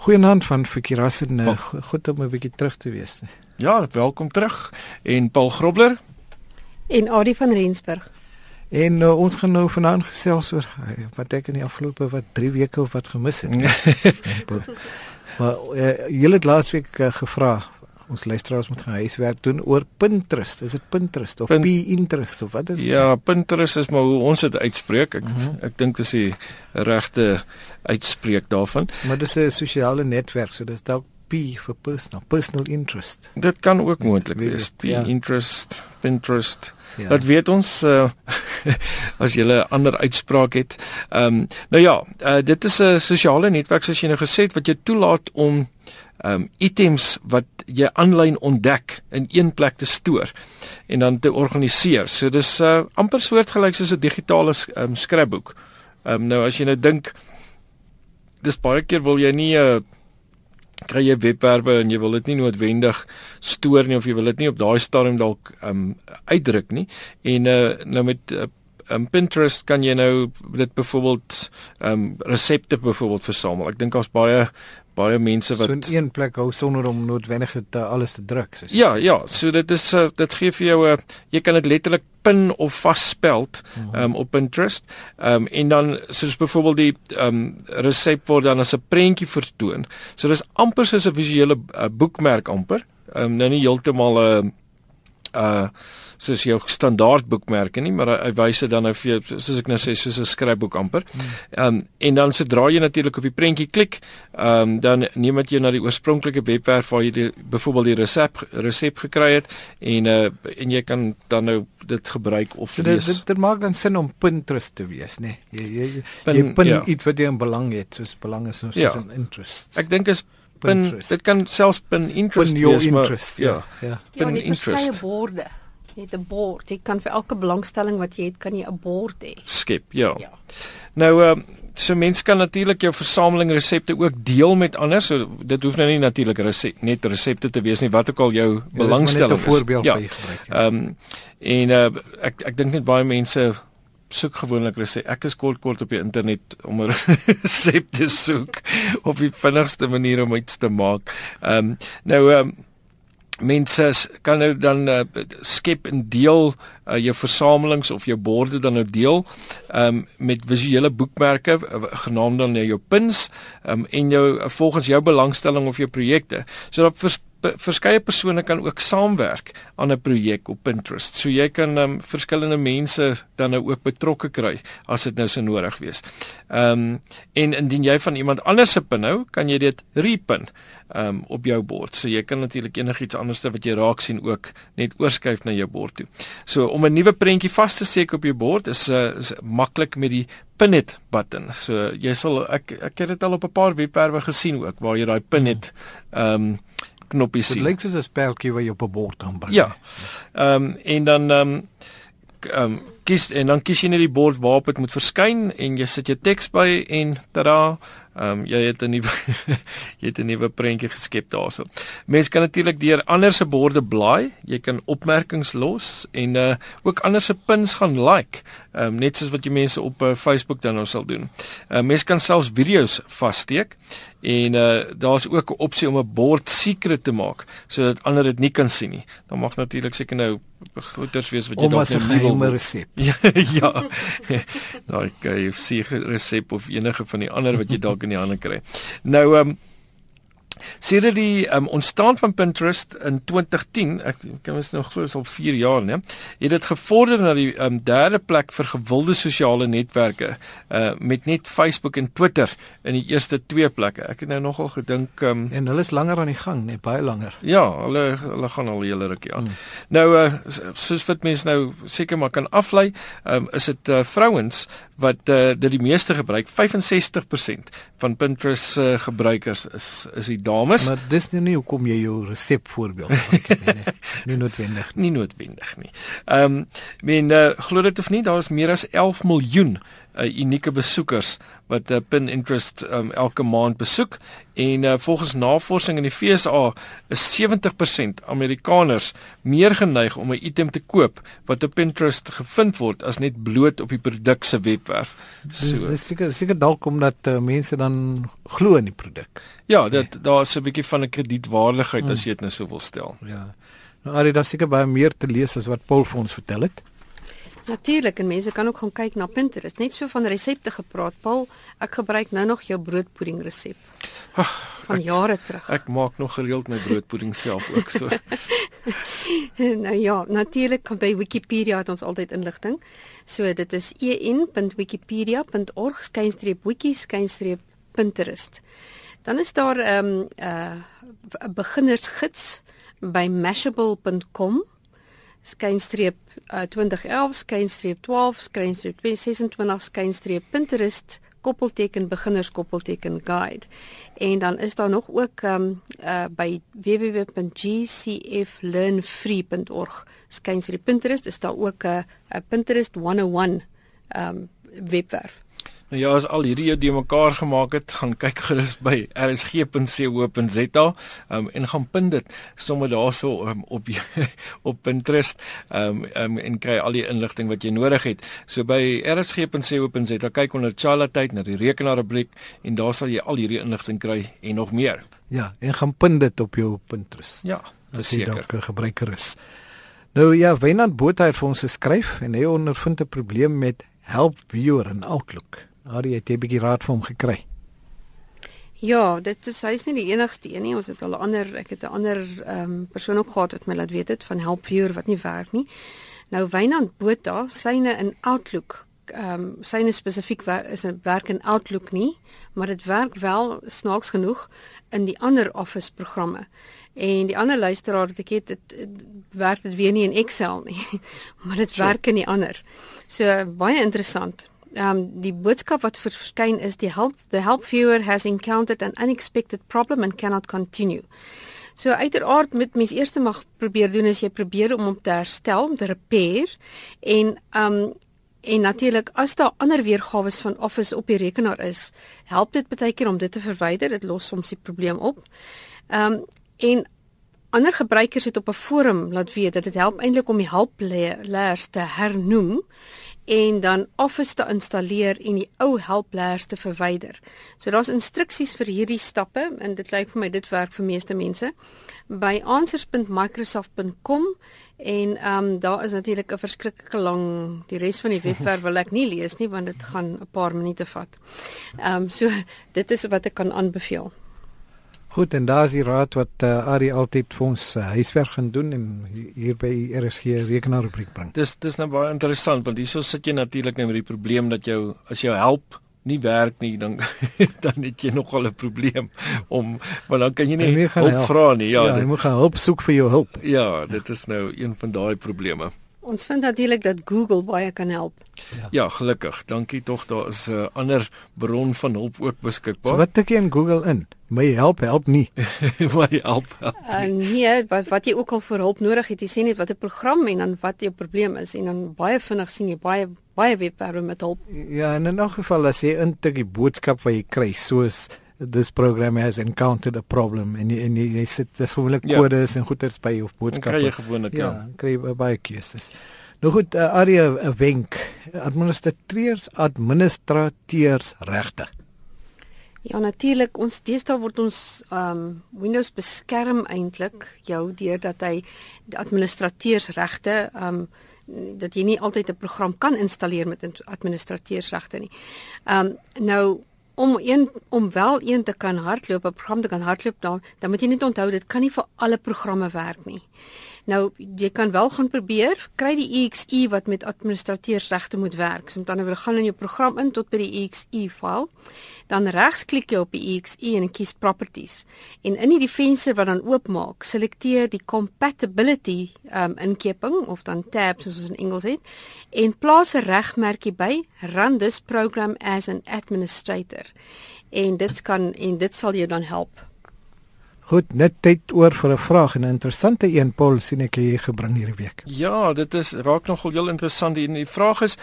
Goeienaand van Fikirassen. Uh, goed om 'n bietjie terug te wees. Ja, welkom terug. En Paul Grobler en Adie van Rensburg. En uh, ons gaan nou vanaand gesels oor uh, wat ek in die afgelope wat 3 weke of wat gemis het. maar uh, julle het laasweek uh, gevra ons luisteraars moet gaan huiswerk doen oor Pinterest. Is dit Pinterest of Pin Pinterest of wat is dit? Ja, Pinterest is maar hoe ons dit uitspreek. Ek mhm. -huh. ek dink dit is die regte uitspreek daarvan. Maar dis 'n sosiale netwerk, so dis dalk P vir personal, personal interest. Dit kan ook moontlik wees. P ja. interest, Pinterest. Ja. Dat weet ons uh, as jy 'n ander uitspraak het. Ehm um, nou ja, uh, dit is 'n sosiale netwerk soos jy nou gesê het wat jou toelaat om um items wat jy aanlyn ontdek in een plek te stoor en dan te organiseer. So dis uh amper soortgelyk soos 'n digitale um scrapbook. Um nou as jy nou dink dis baie keer wil jy nie 'n uh, kry jy webwerwe en jy wil dit nie noodwendig stoor nie of jy wil dit nie op daai stadium dalk um uitdruk nie. En uh nou met uh, um, Pinterest kan jy nou dit byvoorbeeld um resepte byvoorbeeld versamel. Ek dink daar's baie baie mense wat so in een plek hou sonder om noodwendig te alles te druk. So ja, ja, so dit is uh, dit gee vir jou 'n uh, jy kan dit letterlik pin of vasspeld um, op Pinterest. Ehm um, en dan soos byvoorbeeld die ehm um, resep word dan as 'n prentjie vertoon. So dis amper soos 'n visuele uh, boekmerk amper. Ehm um, nou nie heeltemal 'n uh, uh soos jou standaard boekmerke nie, maar hy wys dit dan nou vir soos ek nou sê soos 'n skryfboek amper. Hmm. Ehm um, en dan sodra jy natuurlik op die prentjie klik, ehm um, dan neem dit jou na die oorspronklike webwerf waar jy die byvoorbeeld die resep resep gekry het en uh en jy kan dan nou dit gebruik of so dit, dit, dit maak dan sin om Pinterest te wees, nê. Nee. Jy jy pin, jy pin ja. iets wat jy in belang het, soos belang is soos ja. 'n interest. Ek dink is pin dit kan selfs pin interest pin wees maar interest, ja ja pin ja, interest ja borde jy het 'n bord jy kan vir elke belangstelling wat jy het kan jy 'n bord hê skep ja, ja. nou uh, so mense kan natuurlik jou versameling resepte ook deel met ander so dit hoef nou nie natuurlik resep, net resepte te wees nie wat ook al jou ja, belangstelling is 'n voorbeeld ja. vir gebruik ja ehm um, en uh, ek ek dink net baie mense soek gewoonlik resep. Ek is kort kort op die internet om 'n resep te soek of die vinnigste manier om iets te maak. Ehm um, nou ehm um, mense kan nou dan uh, skep en deel uh, jou versamelings of jou borde dan nou deel um, met visuele boekmerke uh, genaamd dan jou pins um, en jou uh, volgens jou belangstelling of jou projekte. So dat verskeie persone kan ook saamwerk aan 'n projek op Pinterest. So jy kan um, verskillende mense dan nou ook betrokke kry as dit nou so nodig wees. Ehm um, en indien jy van iemand anders se pin hou, kan jy dit repin ehm um, op jou bord. So jy kan natuurlik enigiets anderste wat jy raak sien ook net oorskuif na jou bord toe. So om 'n nuwe prentjie vas te steek op jou bord is uh, is maklik met die pin it button. So jy sal ek ek het dit al op 'n paar webwerwe gesien ook waar jy daai pin it ehm um, knoppie sien. Dit lyk soos 'n speltjie wat jy op 'n bord aanbring. Ja. Ehm um, en dan ehm um, ehm um, kies en dan kies jy net die bord waarop dit moet verskyn en jy sit jou teks by en tada Ehm um, jy het 'n nuwe jy het 'n nuwe prentjie geskep daarso. Mense kan natuurlik deur ander se borde blaai, jy kan opmerkings los en uh ook ander se pins gaan like. Ehm um, net soos wat jy mense op uh, Facebook dan nou sal doen. Uh, mense kan selfs video's vassteek en uh daar's ook 'n opsie om 'n bord secret te maak sodat ander dit nie kan sien nie. Dan mag natuurlik seker nou goeters wees wat jy dalk nie wil hê resep. ja. ja. Daai KFC resep of enige van die ander wat jy dalk in die hande kry. Nou ehm um, Sedert die um, ontstaan van Pinterest in 2010, ek kan mens nog glo is al 4 jaar, né? Het dit gevorder na die um, derde plek vir gewilde sosiale netwerke, uh met net Facebook en Twitter in die eerste twee plekke. Ek het nou nogal gedink um, en hulle is langer aan die gang, net baie langer. Ja, hulle hulle gaan al 'n hele rukkie aan. Hmm. Nou uh soos wat mense nou seker maar kan aflei, um, is dit uh, vrouens wat uh, dit die meeste gebruik 65% van Pinterest uh, gebruikers is is die dames. Maar dis nou nie hoekom jy jou resep voorbeeld gebruik nie nee, nie noodwendig nie. Noodwendig nie. Ehm um, men uh, glo dit of nie daar is meer as 11 miljoen uh, unieke besoekers wat uh, Pinterest um, elke maand besoek en uh, volgens navorsing in die FSA is 70% Amerikaners meer geneig om 'n item te koop wat op Pinterest gevind word as net bloot op die produk se webwerf. So dis seker seker dalk omdat uh, mense dan glo in die produk. Ja, dit daar's 'n bietjie van 'n kredietwaardigheid hmm. as jy dit nou so wil stel. Ja. Nou Ari, daar seker baie meer te lees as wat Paul vir ons vertel het. Natuurlik, en mense kan ook gaan kyk na Pinterest. Net so van resepte gepraat. Paul, ek gebruik nou nog jou broodpudding resep. Ag, van ek, jare terug. Ek maak nog gereeld my broodpudding self ook so. nou ja, natuurlik kan by Wikipedia het ons altyd inligting. So dit is en.wikipedia.org skynstreep wiki skynstreep Pinterest. Dan is daar 'n um, 'n uh, beginnersgids by mashable.com skynstreep uh, 2011 skynstreep 12 skynstreep 26 skynstreep Pinterest koppelteken beginners koppelteken guide. En dan is daar nog ook um, uh, by www.gcflearnfree.org skynstreep Pinterest is daar ook 'n uh, Pinterest 101 um, webwerf Nou ja, as al hierdie jou mekaar gemaak het, gaan kyk gerus by rsg.co.za um, en gaan pin dit sommer daarso um, op op Pinterest um, um, en kry al die inligting wat jy nodig het. So by rsg.co.za kyk onder Chala tyd na die rekenaarrubriek en daar sal jy al hierdie inligting kry en nog meer. Ja, en gaan pin dit op jou Pinterest. Ja, verseker. Dit gebruiker is. Nou ja, Wynand Botha het vir ons geskryf en hy ondervind 'n probleem met Help Viewer in Outlook. Harry het 'n bietjie raad vir hom gekry. Ja, dit is hy's nie die enigste een nie. Ons het al ander, ek het 'n ander ehm um, persoon ook gehad wat my laat weet het van Helpviewer wat nie werk nie. Nou Wynand Botha, syne in Outlook, ehm um, syne spesifiek is 'n werk in Outlook nie, maar dit werk wel snaaks genoeg in die ander Office programme. En die ander luisteraar wat ek het, dit werk dit weer nie in Excel nie, maar dit werk in die ander. So baie interessant um die boodskap wat verskyn is die help the help viewer has encountered an unexpected problem and cannot continue. So uiteraard moet mens eers mag probeer doen as jy probeer om hom te herstel, om te repair en um en natuurlik as daar ander weergawe van Office op die rekenaar is, help dit baie keer om dit te verwyder, dit los soms die probleem op. Um en ander gebruikers het op 'n forum laat weet dat dit help eintlik om die helpleers te hernoem en dan Office te installeer en die ou helpleers te verwyder. So daar's instruksies vir hierdie stappe en dit lyk vir my dit werk vir meeste mense by answers.microsoft.com en ehm um, daar is natuurlik 'n verskriklike lang die res van die webwerf wil ek nie lees nie want dit gaan 'n paar minute vat. Ehm um, so dit is wat ek kan aanbeveel. Goed en daar is die raad wat uh, Ari altyd vir ons uh, huiswerk gaan doen en hier by RSG rekenaarrubriek bring. Dis dis nou baie interessant want hierso sit jy natuurlik nou met die probleem dat jou as jou help nie werk nie dan dan het jy nogal 'n probleem om maar dan kan jy nie hulp vra nie. Ja, ja jy moet gaan hulp soek vir jou hulp. Ja, dit is nou een van daai probleme. Ons vind natuurlik dat Google baie kan help. Ja, ja gelukkig. Dankie tog daar is 'n uh, ander bron van hulp ook beskikbaar. So wat tik jy in Google in? My help help nie. My help. help uh, nee, wat wat jy ook al vir hulp nodig het, jy sê net wat 'n program en dan wat jou probleem is en dan baie vinnig sien jy baie baie webwerwe met hulp. Ja, en in 'n geval as jy intik die boodskap wat jy kry, soos this program has encountered a problem en en jy sit dis gewoonlik ja. kodes en goeders by of boodskappe. Kry jy gewoonlik ja. Ja, kry jy baie keuses. Nou goed, uh, Aria 'n wenk. Administrateurs, administrateurs regte. Ja natuurlik ons deesdae word ons um Windows beskerm eintlik jou deurdat hy die administrateurs regte um dat jy nie altyd 'n program kan installeer met administrateurs regte nie. Um nou om een om wel een te kan hardloop, 'n program te kan hardloop dan, dan moet jy net onthou dit kan nie vir alle programme werk nie. Nou jy kan wel gaan probeer, kry die EXE wat met administrateursregte moet werk. So met ander woorde, gaan in jou program in tot by die EXE file dan regsklik jy op die exe en kies properties. En in hierdie venster wat dan oopmaak, selekteer die compatibility um inkeping of dan tab soos ons in Engels het en plaas 'n regmerkie by run this program as an administrator. En dit kan en dit sal jou dan help. Goed, net tyd oor vir 'n vraag en 'n interessante een Paul sien ek jy gebring hierdie week. Ja, dit is raak nogal heel interessant. Die, die vraag is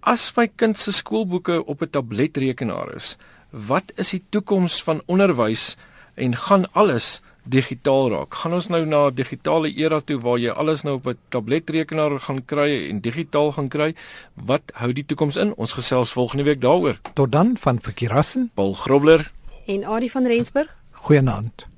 as my kind se skoolboeke op 'n tabletrekenaar is, wat is die toekoms van onderwys en gaan alles digitaal raak. Gaan ons nou na 'n digitale era toe waar jy alles nou op 'n tabletrekenaar gaan kry en digitaal gaan kry? Wat hou die toekoms in? Ons gesels volgende week daaroor. Tot dan van Verkeerassen. Paul Grobler En Adie van Rensburg Goeienaand.